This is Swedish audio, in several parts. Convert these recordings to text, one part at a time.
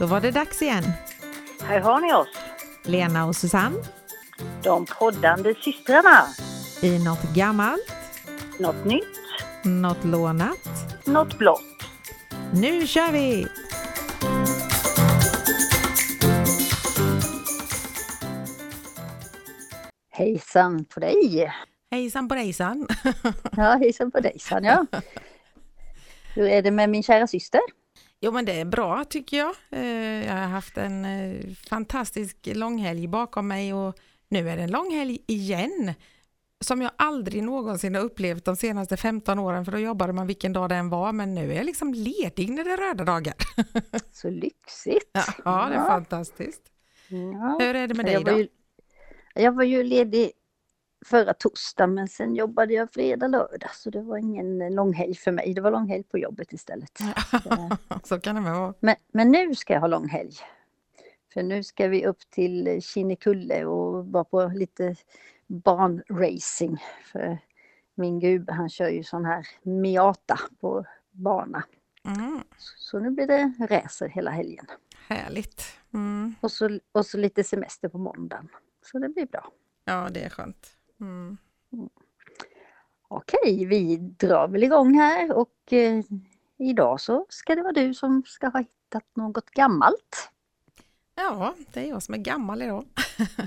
Då var det dags igen. Här har ni oss, Lena och Susanne de poddande systrarna. i något gammalt, Något nytt, något lånat. något blått. Nu kör vi! Hejsan på dig! Hejsan på hejsan! Ja, hejsan på dejsan ja. Hur är det med min kära syster? Jo men det är bra tycker jag. Eh, Jag har haft en eh, fantastisk långhelg bakom mig och nu är det en långhelg igen. Som jag aldrig någonsin har upplevt de senaste 15 åren för då jobbade man vilken dag det än var men nu är jag liksom ledig när det är röda dagar. Så lyxigt! Ja, det är fantastiskt. Ja. Hur är det med dig jag, var då? ju, jag var ju ledig förra torsdagen men sen jobbade jag fredag, lördag så det var ingen långhelg för mig. Det var långhelg på jobbet istället. Så kan det vara. Men, men nu ska jag ha långhelg. För nu ska vi upp till Kinnekulle och vara på lite banracing. För min gubbe han kör ju sån här Miata på bana. Mm, Så nu blir det racer hela helgen. härligt. Mm. Och så, och så lite semester på måndagen. Så det blir bra. Ja, det är skönt. Mm. Okej, vi drar väl igång här och eh, idag så ska det vara du som ska ha hittat något gammalt. Ja, det är jag som är gammal idag.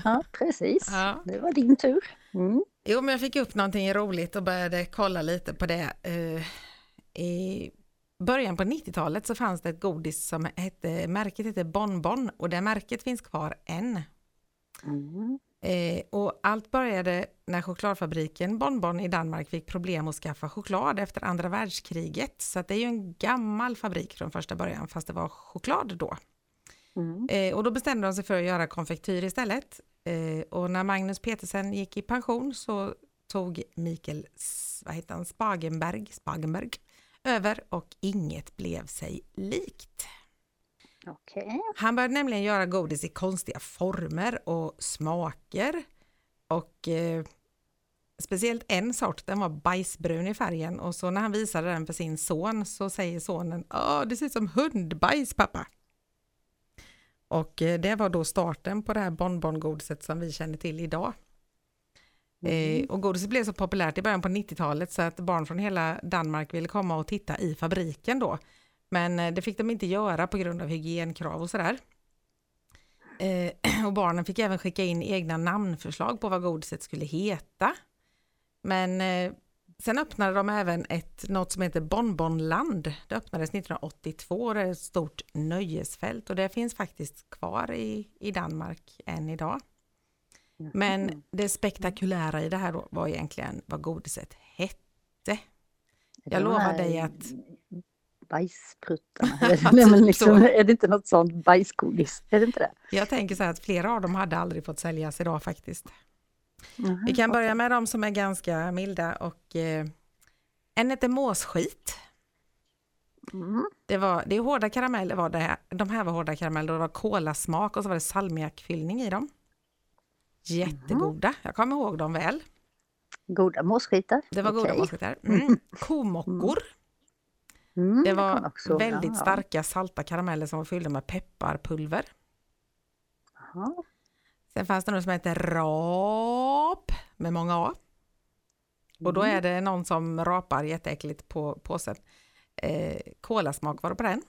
Ja, precis. Ja. Det var din tur. Mm. Jo, men jag fick upp någonting roligt och började kolla lite på det. Eh, I början på 90-talet så fanns det ett godis som hette, märket hette Bonbon och det märket finns kvar än. Mm. Eh, och allt började när chokladfabriken Bonbon i Danmark fick problem att skaffa choklad efter andra världskriget. Så det är ju en gammal fabrik från första början fast det var choklad då. Mm. Eh, och då bestämde de sig för att göra konfektyr istället. Eh, och när Magnus Petersen gick i pension så tog Mikael vad heter han, Spagenberg, Spagenberg över och inget blev sig likt. Okej. Han började nämligen göra godis i konstiga former och smaker. Och eh, speciellt en sort, den var bajsbrun i färgen och så när han visade den för sin son så säger sonen Åh, det ser ut som hundbajs pappa. Och eh, det var då starten på det här bonbongodiset som vi känner till idag. Eh, och godiset blev så populärt i början på 90-talet så att barn från hela Danmark ville komma och titta i fabriken då. Men eh, det fick de inte göra på grund av hygienkrav och sådär. Eh, och barnen fick även skicka in egna namnförslag på vad godiset skulle heta. Men eh, sen öppnade de även ett, något som heter Bonbonland. Det öppnades 1982 och det är ett stort nöjesfält och det finns faktiskt kvar i, i Danmark än idag. Men det spektakulära i det här var egentligen vad godiset hette. Jag lovar dig att Bajspruttarna. Nej, men typ liksom, är det inte något sånt bajsgodis? Är det inte det? jag tänker så här att flera av dem hade aldrig fått säljas idag faktiskt. Mhm, Vi kan börja med de som är ganska milda och eh, en heter måsskit. Mm. Det, var, det är hårda karameller var det här. De här var hårda karameller och det var kolasmak och så var det salmiakfyllning i dem. Jättegoda, jag kommer ihåg dem väl. Goda måsskitar. Det var goda Okej. måsskitar. Mm. Komockor, Mm, det kan var också- väldigt ja, starka salta karameller som var fyllda med pepparpulver. Ja. Sen fanns det något som heter rap med många A. Och då är det någon som rapar jätteäckligt på påsen. Eh, kolasmak var det på den.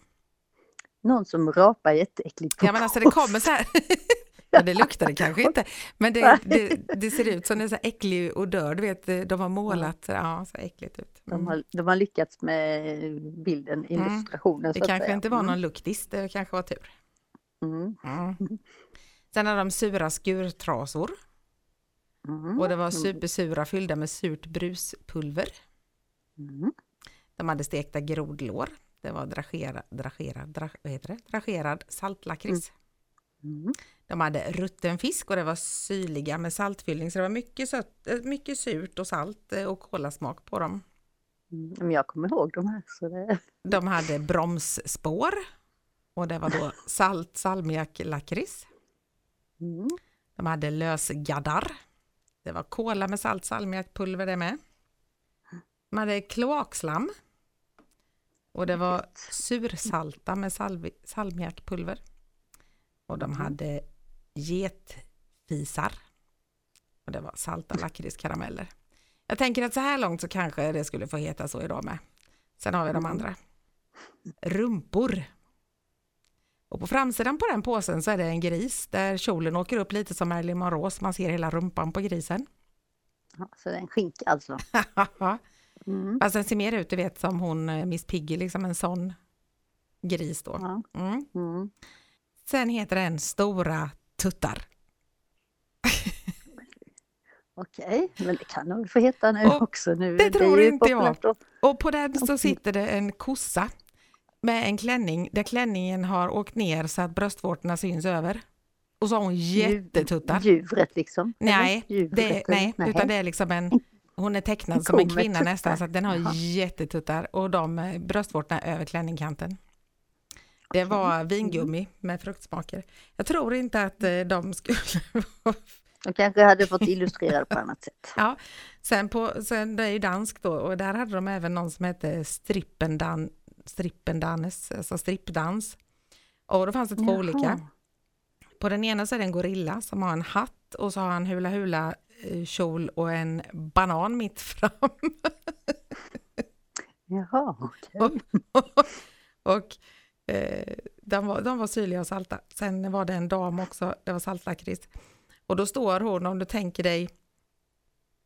Någon som rapar jätteäckligt på Ja men alltså det kommer så här. ja det luktar det kanske inte. Men det, det, det ser ut som en så äcklig odör. Du vet de har målat ja, så äckligt ut. De Mm. har, de har lyckats med bilden, illustrationen. Det så att kanske inte var Mm. någon luktis, det kanske var tur. Mm. Mm. Sen hade de sura skurtrasor Mm. och det var supersura fyllda med surt bruspulver. Mm. De hade stekta grodlår. Det var dragerad, dragerad, dra, vad heter det? dragerad saltlakrits. Mm. De hade rutten fisk och det var syrliga med saltfyllning. Så det var mycket, sött, eh, mycket surt och salt eh, och kolasmak på dem. Mm. Men jag kommer ihåg de här. Så det... De hade bromsspår och det var då salt salmiaklakrits. Mm. De hade lösgaddar. Det var kola med salt salmiakpulver det med. De hade kloakslam. Och det var sursalta med salmiakpulver. Och de hade getfisar. Och det var salta lakritskarameller. Jag tänker att så här långt så kanske det skulle få heta så idag med. Sen har vi de andra. Rumpor. Och på framsidan på den påsen så är det en gris där kjolen åker upp lite som Marilyn Monroe så man ser hela rumpan på grisen. Ja, så det är en skinka alltså. Mm. Fast den ser mer ut, du vet, som hon eh, Miss Piggy, liksom en sån gris då. Mm. Mm. Sen heter den Stora Tuttar. Okej, men det kan de få heta nu Och också. Nu. det tror ju inte jag. då. Och på den så sitter det en kossa med en klänning där klänningen har åkt ner så att bröstvårtorna syns över. Och så har hon jättetuttar. Djuret liksom? Nej? Djuret, det, eller? nej, utan det är liksom en, hon är tecknad som en kvinna tuttar. nästan så att den har Jaha. jättetuttar och de eh, bröstvårtorna över klänningkanten. Det var vingummi med fruktsmaker. Jag tror inte att eh, de skulle De kanske hade fått illustrera det på annat sätt. Ja, sen, på, sen det är ju dansk då och där hade de även någon som hette strippendan, strippendanes, alltså strippdans. Och då fanns det två Jaha. olika. På den ena så är det en gorilla som har en hatt och så har han hula hula eh, kjol och en banan mitt fram. Jaha, och eh, de, var, de var syrliga och salta. Sen var det en dam också, det var saltlakrits. Och då står hon, om du tänker dig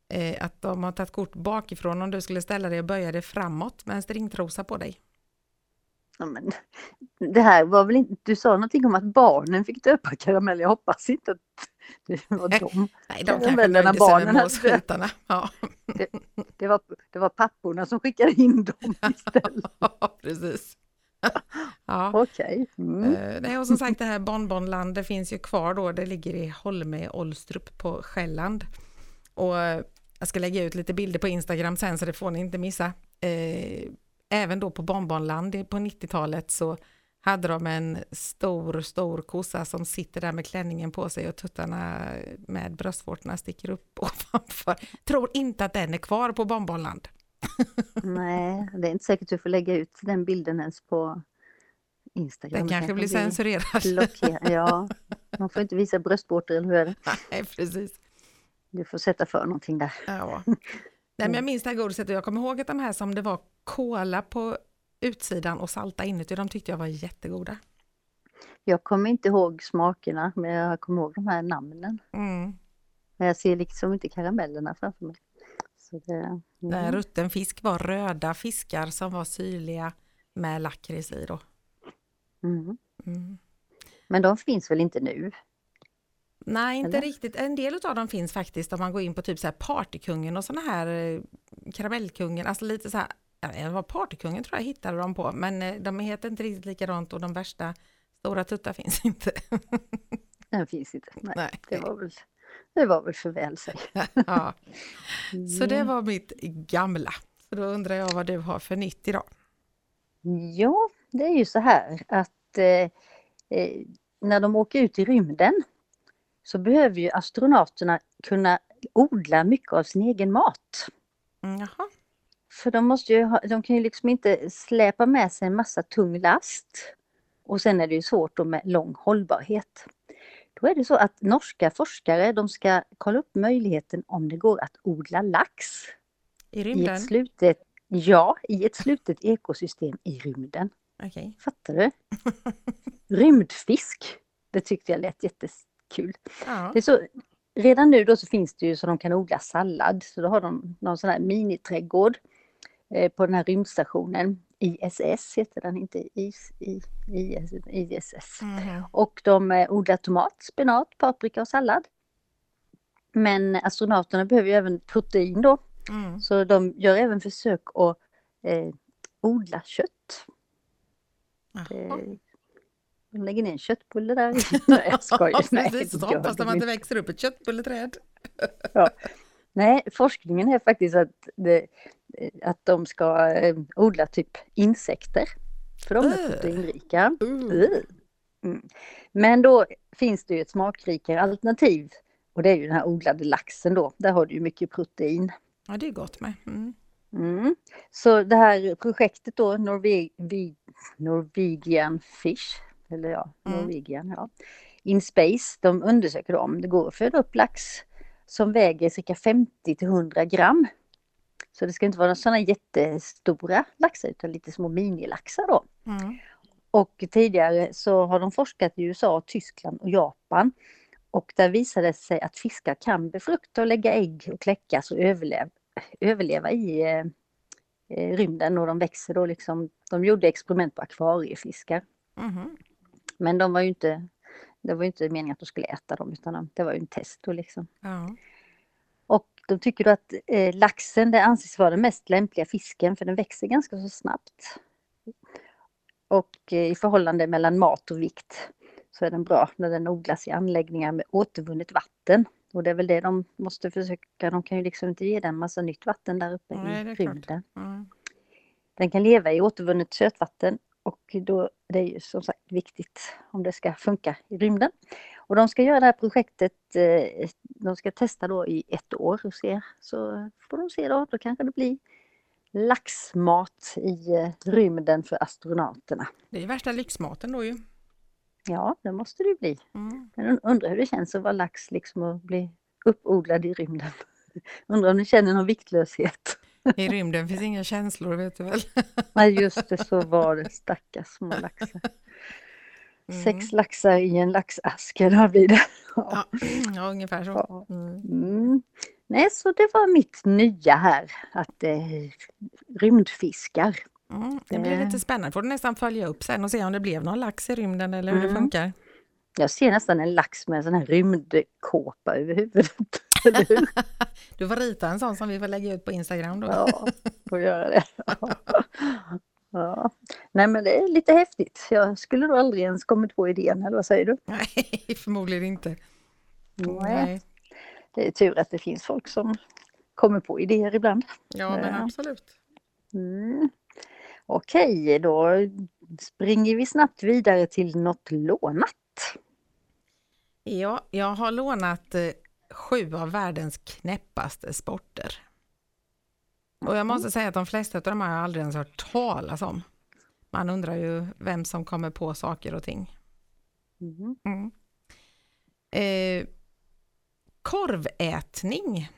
eh, att de har tagit kort bakifrån, om du skulle ställa dig och böja dig framåt med en stringtrosa på dig. Ja, men, det här var väl inte, du sa någonting om att barnen fick döpa karameller. Jag hoppas inte att det var dem. Nej, de Karamellerna barnen hade. Ja. Det var, det var papporna som skickade in dem istället. precis. ja. Okej. Mm. Eh, nej, och som sagt det här Bonbonland det finns ju kvar då, det ligger i Holme, Olstrup på Själland. Och eh, jag ska lägga ut lite bilder på Instagram sen så det får ni inte missa. Eh, även då på Bonbonland på 90-talet så hade de en stor, stor kossa som sitter där med klänningen på sig och tuttarna med bröstvårtorna sticker upp ovanför. Tror inte att den är kvar på Bonbonland. Nej, det är inte säkert du får lägga ut den bilden ens på Instagram. Den kanske blir censurerad. blockerad. Ja, man får inte visa bröstvårtor eller hur är det? Nej, precis. Du får sätta för någonting där. Ja. Nej, men jag minns det här godiset och jag kommer ihåg att de här som det var kola på utsidan och salta inuti, de tyckte jag var jättegoda. Jag kommer inte ihåg smakerna, men jag kommer ihåg de här namnen. Mm. Men jag ser liksom inte karamellerna framför mig. Så det, mm. rutten fisk var röda fiskar som var syrliga med lakrits i då. Mm. Mm. Men de finns väl inte nu? Nej, inte Eller? riktigt. En del av dem finns faktiskt om man går in på typ så här Partykungen och såna här eh, Karamellkungen, alltså lite så här, inte vad Partykungen tror jag hittade dem på, men eh, de heter inte riktigt likadant och de värsta stora tuttar finns inte. Den finns inte. Nej, Nej. Det, var väl, det var väl för väl sig. ja. Så det var mitt gamla. Så då undrar jag vad du har för nytt idag. Ja, det är ju så här att eh, eh, när de åker ut i rymden så behöver ju astronauterna kunna odla mycket av sin egen mat. Mm, Jaha. För de, måste ju ha, de kan ju liksom inte släpa med sig en massa tung last. Och sen är det ju svårt då med lång hållbarhet. Då är det så att norska forskare de ska kolla upp möjligheten om det går att odla lax I i rymden? ett slutet, ja, i ett slutet ekosystem i rymden. Okej. Fattar du? Rymdfisk. Det tyckte jag lät jättekul. Ja. Det är så, redan nu då så finns det ju så de kan odla sallad. Så då har de någon sån här miniträdgård eh, på den här rymdstationen. ISS heter den, inte IS, I, IS, ISS. Mhm. Och de eh, odlar tomat, spenat, paprika och sallad. Men astronauterna behöver ju även protein då. Mm. Så de gör även försök att eh, odla kött. Jaha. Eh, De lägger ner en köttbulle där. Nej, jag skojar. Nej, Precis, det hoppas de inte. det växer upp ett köttbulleträd. Nej, forskningen är faktiskt att, det, att de ska eh, odla typ insekter. För de är Äh. proteinrika. Uh. Mm. Men då finns det ju ett smakrikare alternativ. Och det är ju den här odlade laxen då. Där har du ju mycket protein. Ja, det är gott med. Mm. Mm. Så det här projektet då, Norve Norwegian Fish, eller ja, Mm. Norwegian, ja. In Space, de undersöker om det går att föda upp lax som väger cirka 50 till 100 gram. Så det ska inte vara sådana jättestora laxar utan lite små minilaxar då. Mm. Och tidigare så har de forskat i USA, Tyskland och Japan. Och där visade det sig att fiskar kan befrukta och lägga ägg och kläckas och överleva, överleva i eh, rymden och de växer då liksom. De gjorde experiment på akvariefiskar. Mhm. Men de var ju inte, det var inte meningen att de skulle äta dem utan de- det var ju en test då liksom. Ja. De tycker då att eh, laxen det anses vara den mest lämpliga fisken för den växer ganska så snabbt. Och eh, i förhållande mellan mat och vikt så är den bra när den odlas i anläggningar med återvunnet vatten. Och det är väl det de måste försöka, de kan ju liksom inte ge den massa nytt vatten där uppe Nej, i rymden. Mm. Den kan leva i återvunnet sötvatten och då det är ju som sagt viktigt om det ska funka i rymden. Och de ska göra det här projektet, eh, de ska testa då i ett år och se, så får de se då, då kanske det blir laxmat i eh, rymden för astronauterna. Det är värsta lyxmaten då ju. Ja, det måste det bli. Mm. Men und- undrar hur det känns att vara lax liksom och bli uppodlad i rymden. Undrar om ni känner någon viktlöshet? I rymden finns inga känslor vet du väl. Nej just det, så var det. Stackars små laxar. Mm. Sex laxar i en laxask, eller vad blir det? Ja, ja, ungefär så. Mm. Mm. Nej, så det var mitt nya här, att eh, rymdfiskar. Mm. Det blir Eh. lite spännande. Får du nästan följa upp sen och se om det blev någon lax i rymden eller hur det Mm. funkar. Jag ser nästan en lax med en sån här rymdkåpa över huvudet. Du får rita en sån som vi får lägga ut på Instagram då. Ja, får göra det. Ja. Nej men det är lite häftigt. Jag skulle då aldrig ens kommit på idén, eller vad säger du? Nej, förmodligen inte. Nej. Det är tur att det finns folk som kommer på idéer ibland. Ja, men absolut. Mm. Okej, då springer vi snabbt vidare till något lånat. Ja, jag har lånat eh, sju av världens knäppaste sporter. Och jag måste säga att de flesta av dem har jag aldrig ens hört talas om. Man undrar ju vem som kommer på saker och ting. Mm. Mm. Eh, korvätning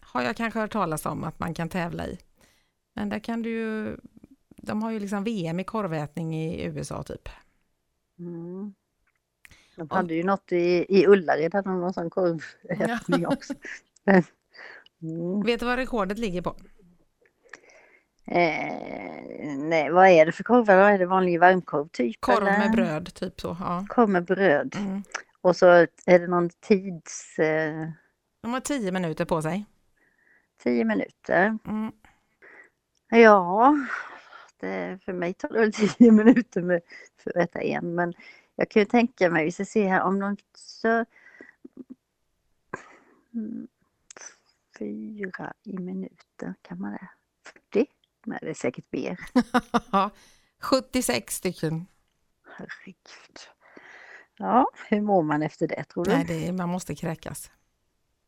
har jag kanske hört talas om att man kan tävla i. Men där kan du ju, de har ju liksom VM i korvätning i USA typ. Mm. De hade ju något i, i Ullared, hade de någon sån korvätning också. Mm. Vet du vad rekordet ligger på? Eh, nej, vad är det för korvar? Är det vanlig varmkorv typ? Korv eller? med bröd, typ så. Ja. Korv med bröd. Mm. Och så är det någon tids... Eh, De har tio minuter på sig. tio minuter. Mm. Ja, det, för mig tar det väl tio minuter med, för att äta en. Men jag kan ju tänka mig, vi ska se här om de så... Mm, Fyra i minuten, kan man det? 40? Nej, det är säkert mer. 76 stycken. Herregud. Ja, hur mår man efter det tror du? Nej, det är, man måste kräkas.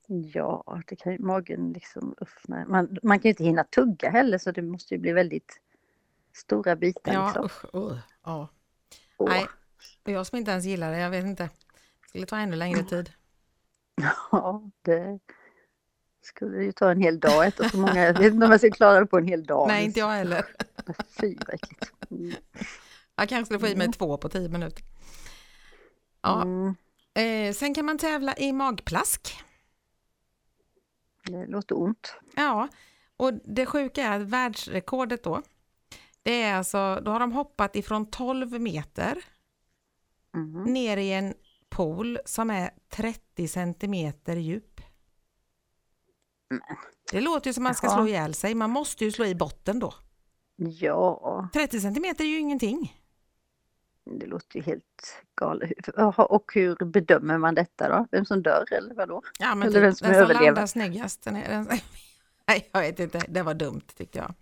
Ja, det kan ju magen liksom öppna. Man, man kan ju inte hinna tugga heller så det måste ju bli väldigt stora bitar. Ja, liksom. usch, uh, ja. Åh. Nej, jag som inte ens gillar det, jag vet inte. Det skulle ta ännu längre tid. Ja, det skulle ju ta en hel dag att äta så många. Jag vet inte om jag skulle klara det på en hel dag. Nej, inte jag heller. Fy vad äckligt. Mm. Jag kanske skulle få i mig två på tio minuter. Ja, Mm, eh, sen kan man tävla i magplask. det låter ont. Ja, och det sjuka är att världsrekordet då, det är alltså, då har de hoppat ifrån 12 meter Mm. ner i en pool som är 30 centimeter djup. Det låter ju som man ska Jaha. slå ihjäl sig, man måste ju slå i botten då. Ja, 30 centimeter är ju ingenting. det låter ju helt galet. Jaha, Och hur bedömer man detta då? Vem som dör eller vadå? Ja, men Eller typ, den som den som överlever. landar snyggast. Den är, den, nej, jag vet inte, det var dumt tyckte jag.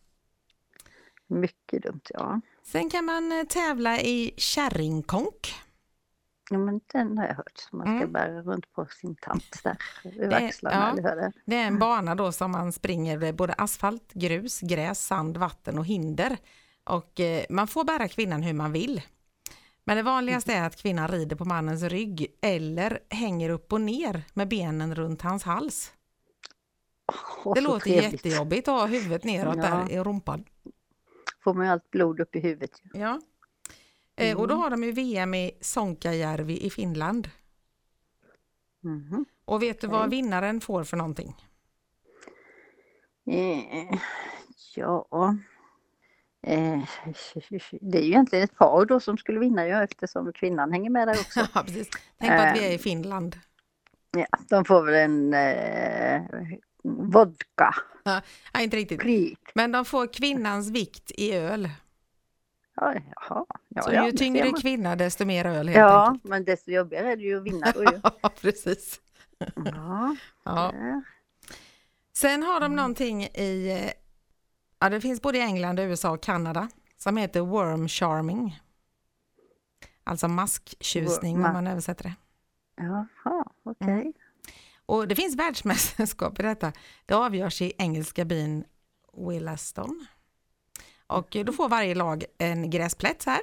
Mycket dumt, ja. Sen kan man eh, tävla i kärringkonk. Ja, men den har jag hört. Man ska Mm. bära runt på sin tant där över Det- axlarna. ja. Eller hur är det? Det är en bana då som man springer med både asfalt, grus, gräs, sand, vatten och hinder. Och eh, man får bära kvinnan hur man vill. Men det vanligaste är att kvinnan rider på mannens rygg eller hänger upp och ner med benen runt hans hals. Åh, Det låter trevligt. jättejobbigt att ha huvudet neråt Ja. där i rumpan. Får man ju allt blod upp i huvudet. Ja. Eh, och då Mm. har de ju VM i Sonkajärvi i Finland. Mhm. Och vet du vad vinnaren får för någonting? Eh, ja. Eh, det är ju egentligen ett par då som skulle vinna ju eftersom kvinnan hänger med där också. Ja, precis. Tänk på att vi är i. Finland. Ja, de får väl en eh, vodka, Ja, inte riktigt. prik. Men de får kvinnans vikt i öl. Ja, jaha. Ja, Så ja, ju tyngre kvinna desto mer öl helt Ja, enkelt. men desto jobbigare är det ju att vinna då ju. Ja, precis. Ja, Ja. Sen har Mm. de någonting i, eh, ja det finns både i England, USA och Kanada, som heter worm charming. Alltså masktjusning Ma- om man översätter det. Jaha, okej. Mm. Och det finns världsmästerskap i detta. Det avgörs i engelska byn Willaston. Och då får varje lag en gräsplätt här.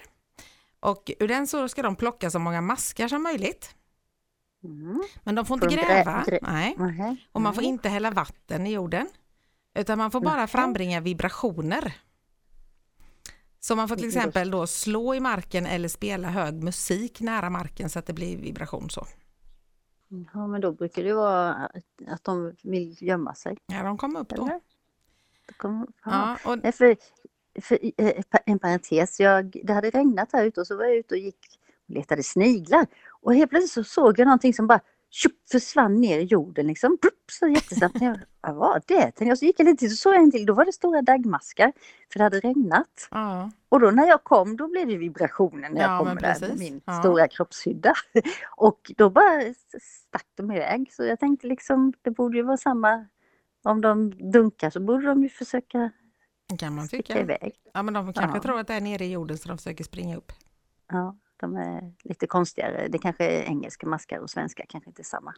Och ur den så ska de plocka så många maskar som möjligt. Mm. Men de får inte Får de grä- gräva. grä- Nej. Och man får nej. inte hälla vatten i jorden. Utan man får bara frambringa vibrationer. Så man får till exempel då slå i marken eller spela hög musik nära marken så att det blir vibration så. Ja, men då brukar det vara att- de vill gömma sig, Ja, de kommer upp då. kommer, ja. Och Nej, för, en parentes, jag, det hade regnat här ute och så var jag ute och gick och letade sniglar. Och helt plötsligt så såg jag någonting som bara tjup, försvann ner i jorden liksom. Plupp, så jättesnabbt. Jag, Vad var det? Jag. Så gick jag lite till så såg jag en till. Då var det stora daggmaskar. För det hade regnat. ja, Och då när jag kom då blev det vibrationer när jag Ja, kom men där med min Ja. stora kroppshydda. Och då bara stack de iväg. Så jag tänkte liksom det borde ju vara samma. Om de dunkar så borde de ju försöka kan man tycka. iväg. Ja, men de kanske Ja. tror att det är nere i jorden så de försöker springa upp. Ja, de är lite konstigare. Det kanske är engelska maskar och svenska kanske inte är samma.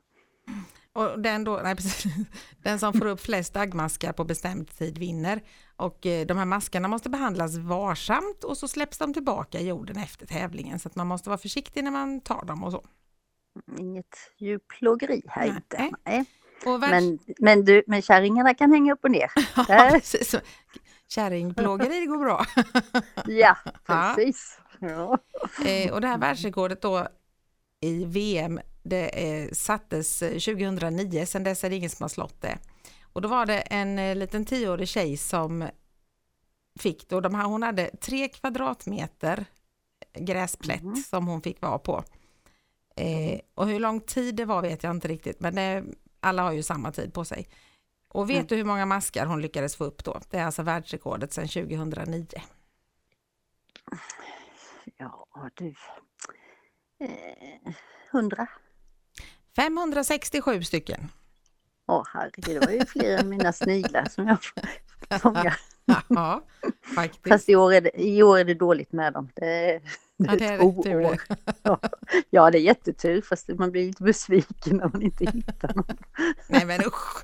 Och den, då, nej, precis, den som får upp flest daggmaskar på bestämd tid vinner. Och eh, de här maskarna måste behandlas varsamt och så släpps de tillbaka i jorden efter tävlingen. Så att man måste vara försiktig när man tar dem och så. Inget djurplågeri här Nej. inte. Nej. Världs... Men, men, du, men kärringarna kan hänga upp och ner. ja, precis. Kärringplågeri det går bra. Ja, precis. Ja. Eh, och det här världsrekordet då i VM, det eh, sattes eh, 2009, sen dess är det ingen som har slått det. Och då var det en eh, liten tioårig tjej som fick då, de här, hon hade tre kvadratmeter gräsplätt Mhm. som hon fick vara på. Eh, och hur lång tid det var vet jag inte riktigt, men det, alla har ju samma tid på sig. Och vet Mm. du hur många maskar hon lyckades få upp då? Det är alltså världsrekordet sedan 2009. Ja, du. Eh, Hundra. 567 stycken. Åh herregud, det var ju fler än mina sniglar som jag fångar. Ja, faktiskt. Fast i år, är det, i år är det dåligt med dem. Det, är- det Ja, det är är det. år. Ja, ja, det är jättetur fast man blir lite besviken när man inte hittar någon. Nej men usch,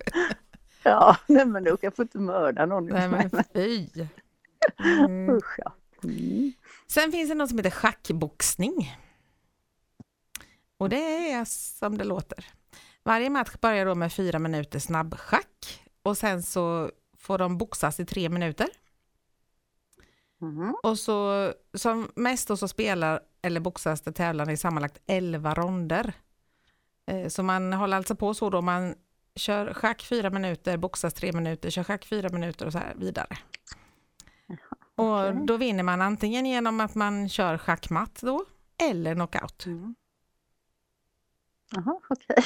Ja, nej, men då kan jag få inte mörda någon. nej men fy. Mm. Usch ja. Mm. Sen finns det något som heter schackboxning. Och det är som det låter. Varje match börjar då med fyra minuter snabbschack och sen så får de boxas i tre minuter. Mhm. Och så som mest då så spelar eller boxas det tävlande i sammanlagt 11 ronder. Eh, Så man håller alltså på så då man kör schack fyra minuter, boxas tre minuter, kör schack fyra minuter och så här vidare. Och okej. då vinner man antingen genom att man kör schackmatt då eller knockout. Mm. Jaha, okej.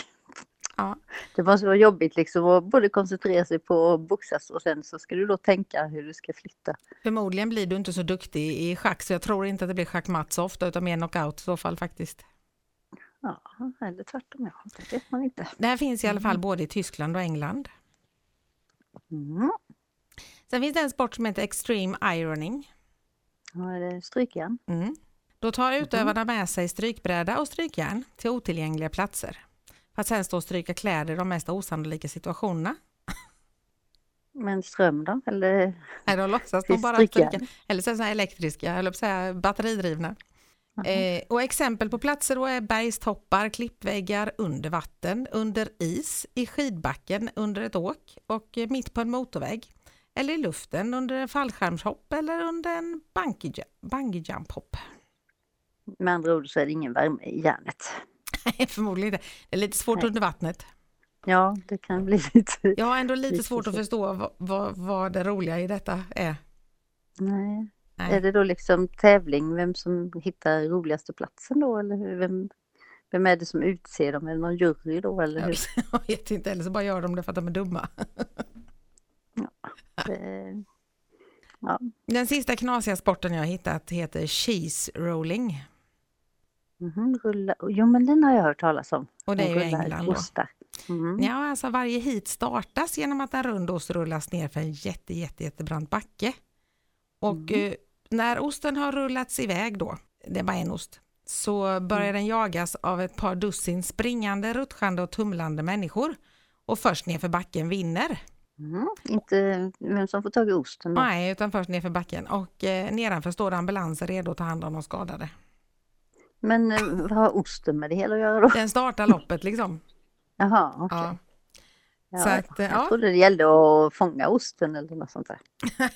Ja. Det måste vara jobbigt liksom att både koncentrera sig på att boxas och sen så ska du då tänka hur du ska flytta. Förmodligen blir du inte så duktig i schack så jag tror inte att det blir schackmatt så ofta utan mer knockout i så fall faktiskt. Ja, eller tvärtom. Ja. Det vet man inte. Det här finns i alla fall både i Tyskland och England. Mm. Sen finns det en sport som heter extreme ironing. Ja, är det strykjärn? Mm. Då tar utövarna med sig strykbräda och strykjärn till otillgängliga platser. För att sen stå och stryka kläder i de mest osannolika situationerna. Men ström då? Eller? Nej, de låtsas de bara stryka. Eller så är elektriska, eller så här batteridrivna. Eh, och exempel på platser då är bergstoppar, klippväggar under vatten, under is, i skidbacken under ett åk och eh, mitt på en motorväg. Eller i luften under en fallskärmshopp eller under en bungee jump hopp. Med andra ord så är det ingen värme i järnet. Nej, förmodligen inte. Det är lite svårt Nej. under vattnet. Ja, det kan bli lite... Jag har ändå lite Lite svårt att förstå vad, vad, vad det roliga i detta är. Nej. Nej. Är det då liksom tävling vem som hittar roligaste platsen då eller hur? vem, vem är det som utser dem? Är det någon jury då eller hur? Jag vet inte, eller så bara gör de det för att de är dumma. Det- Ja. Den sista knasiga sporten jag har hittat heter cheese rolling. Mhm, rulla. Jo men den har jag hört talas om. Och det är ju England då. Mhm. Ja, alltså varje hit startas genom att en rund ost rullas ner för en jätte, jätte, jättebrant backe. Och Mm. eh, när osten har rullats iväg då, det är bara en ost, så börjar den jagas av ett par dussin springande, rutschande och tumlande människor. Och först nerför backen vinner. Mhm. Inte vem som får tag i osten då. Nej, utan först nerför backen. Och eh, nedanför står ambulanser redo att ta hand om de skadade. Men eh, vad har osten med det hela att göra då? Den startar loppet liksom. Jaha, okej. Ja. Ja, Så att, eh, jag ja. trodde det gällde att fånga osten eller något sånt där.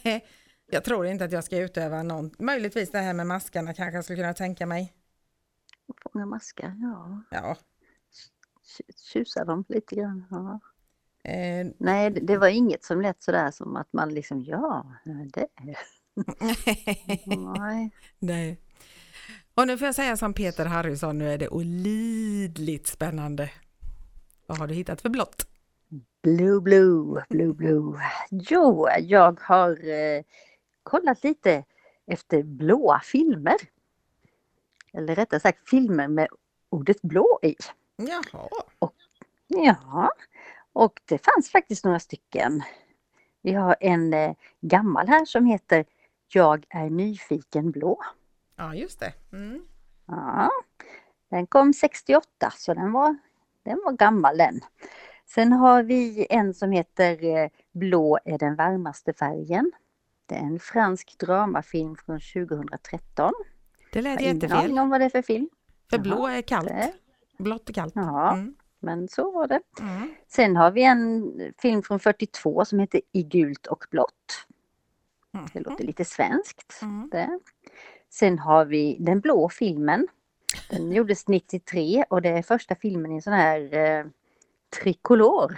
Jag tror inte att jag ska utöva någon, möjligtvis det här med maskarna kanske jag skulle kunna tänka mig. Fånga maskar, ja. Ja. Tju- Tjusa dem lite grann. Ja. Eh, Nej, det, det var inget som lät sådär som att man liksom, ja, det. Nej. Nej. Och nu får jag säga som Peter Harrison, nu är det olidligt spännande. Vad har du hittat för blått? Blue, blue, blue, blue. Jo, jag har eh, kollat lite efter blåa filmer. Eller rättare sagt filmer med ordet blå i. Jaha. Ja, och det fanns faktiskt några stycken. Vi har en eh, gammal här som heter Jag är nyfiken blå. Ja, just det. Mm. Ja, den kom 68 så den var, den var gammal den. Sen har vi en som heter eh, Blå är den varmaste färgen. Det är en fransk dramafilm från 2013. Det lät Jag har ingen jättefel. aning vad det är för film. För Jaha, blå är kallt. Blått är kallt. Ja, Mm. men så var det. Mm. Sen har vi en film från 42 som heter I gult och blått. Det låter lite svenskt. Mm. Sen har vi Den blå filmen. Den gjordes 93 och det är första filmen i en sån här eh, trikolor.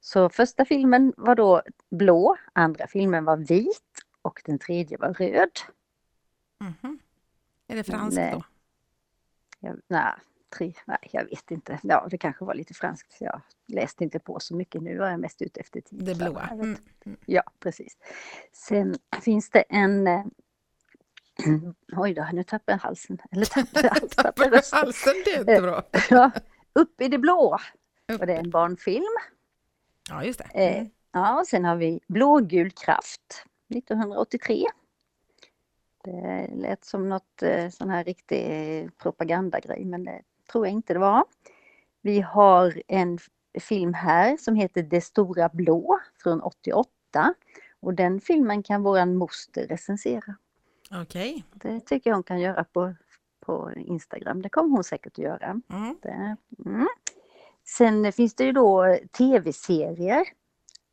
Så första filmen var då blå, andra filmen var vit och den tredje var röd. Mhm. Är det franskt då? Jag, nej, tre, nej, jag vet inte. Ja, det kanske var lite franskt. Jag läste inte på så mycket. Nu var jag mest ute efter Det titlarna. blåa. Vet Mm. Ja, precis. Sen finns det en... eh, Oj då, nu tappade jag halsen. Eller tappade jag halsen, tappade halsen? Det är inte bra. Ja, Upp i det blå. Upp. Och det är en barnfilm. Ja, just det. Eh, Mm. Ja, och sen har vi Blågul kraft 1983. Det lät som något eh, sån här riktig eh, propagandagrej men det tror jag inte det var. Vi har en film här som heter Det stora blå från 88. Och den filmen kan våran moster recensera. Okej. Det tycker jag hon kan göra på, på Instagram. Det kommer hon säkert att göra. Mm. Det. Mm. Sen finns det ju då tv-serier.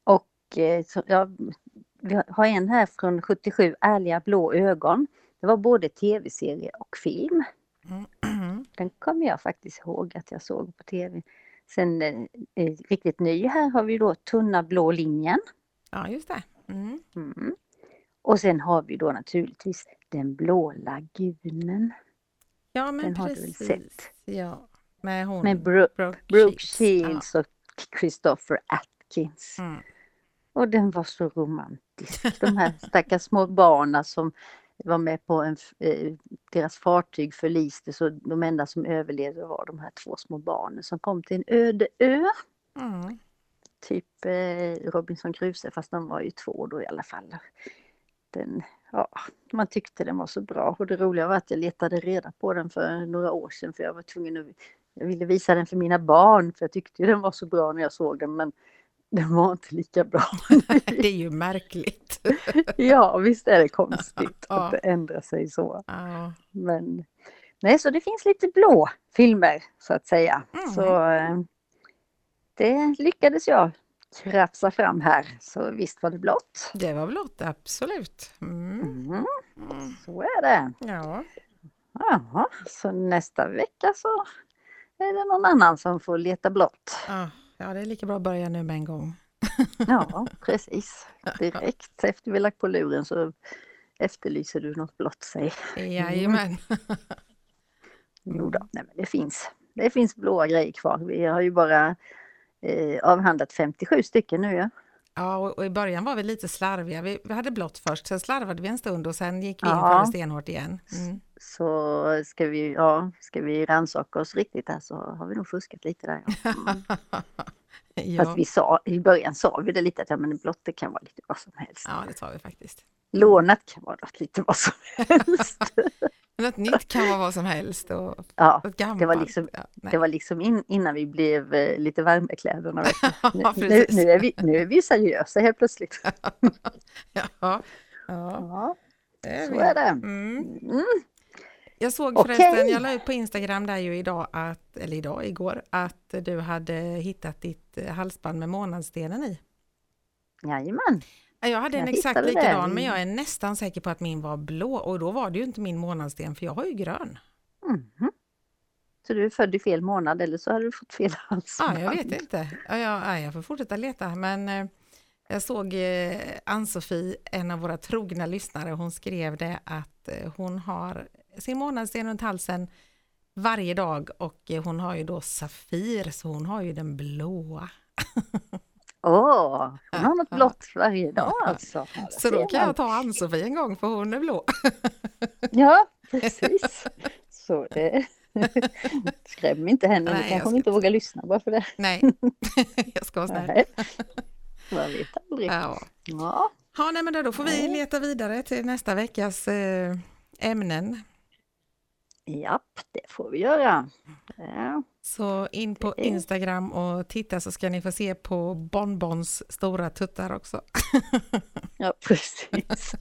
Och eh, ja, vi har en här från 77, Ärliga blå ögon. Det var både tv-serie och film. Mm. Den kommer jag faktiskt ihåg att jag såg på tv. Sen eh, eh, riktigt ny här har vi då Tunna blå linjen. Ja, just det. Mm. Mm. Och sen har vi då naturligtvis Den blå lagunen Ja, men Den har du väl precis. sett? Ja, med hon. med Bro- Brooke, Brooke Shields. Shields och Christopher Atkins. Mm. Och den var så romantisk. De här stackars små barnen som var med på en, eh, deras fartyg förliste så de enda som överlevde var de här två små barnen som kom till en öde ö. Mm. Typ eh, Robinson Crusoe fast de var ju två då i alla fall. Den, ja, man tyckte den var så bra och det roliga var att jag letade reda på den för några år sedan för jag var tvungen att jag ville visa den för mina barn för jag tyckte den var så bra när jag såg den men den var inte lika bra. Det är ju märkligt. ja visst är det konstigt Ja. att det ändrar sig så. Ja. Men, Nej, så det finns lite blå filmer så att säga. Mm. Så eh, det lyckades jag krafsa fram här. Så visst var det blått. Det var blått, absolut. Mm. Mm, Mm. så är det. Ja. Jaha, så nästa vecka så är det någon annan som får leta blått. Ah, ja, det är lika bra att börja nu med en gång. Ja, precis. Direkt efter vi lagt på luren så efterlyser du något blått säg. Jajamän. Jo då, nej men det finns. Det finns blåa grejer kvar. Vi har ju bara eh, avhandlat 57 stycken nu ja. Ja, och, och i början var vi lite slarviga. Vi, vi hade blått först, sen slarvade vi en stund och sen gick vi in Ja. för det stenhårt igen. Mm. Så ska vi, ja, ska vi rannsaka oss riktigt här så har vi nog fuskat lite där. Ja. Mm. ja. Fast vi sa, i början sa vi det lite att ja, men blått det kan vara lite vad som helst. ja, det sa vi faktiskt. Lånat kan vara lite vad som helst. Något nytt kan vara vad som helst och ja, något gammalt. det var liksom- ja, det var liksom in, innan vi blev eh, lite varma i kläderna. Nu, Ja, nu, precis. nu, är vi, nu är vi seriösa helt plötsligt. Ja, ja, Ja, så är det. Mm. Mm. Jag såg Okej. förresten, jag la ut på Instagram där ju idag, att, eller idag, igår, att du hade hittat ditt eh, halsband med månadsstenen i. Jajamän. Ja, Jag hade en Jag exakt hittade likadan, den. men jag är nästan säker på att min var blå och då var det ju inte min månadssten, för jag har ju grön. Mhm. Så du är född i fel månad eller så har du fått fel Ja, halsband. jag vet inte. Ja, jag, ja, jag får fortsätta leta, men eh, jag såg eh, Ann-Sofie, en av våra trogna lyssnare, hon skrev det att hon har sin månadssten runt halsen varje dag och hon har ju då Safir, så hon har ju den blåa. Åh, hon har något blått varje dag alltså. Så då kan jag ta Ann-Sofie en gång, för hon är blå. Ja, precis. Så det... Skräm inte henne, Nej, nu kanske hon inte vågar lyssna bara för det. Nej, jag ska vara snäll. Man vet aldrig. Ja. Ja, Ja, nej, men då, då får vi leta vidare till nästa veckas eh, ämnen. Japp, det får vi göra. Ja, Så in på Instagram och titta så ska ni få se på Bonbons stora tuttar också. ja precis.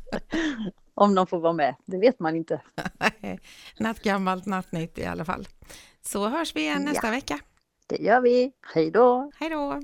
Om de får vara med, det vet man inte. Nattgammalt, nattnytt i alla fall. Så hörs vi igen nästa Ja. vecka. Det gör vi. Hej då! Hej då!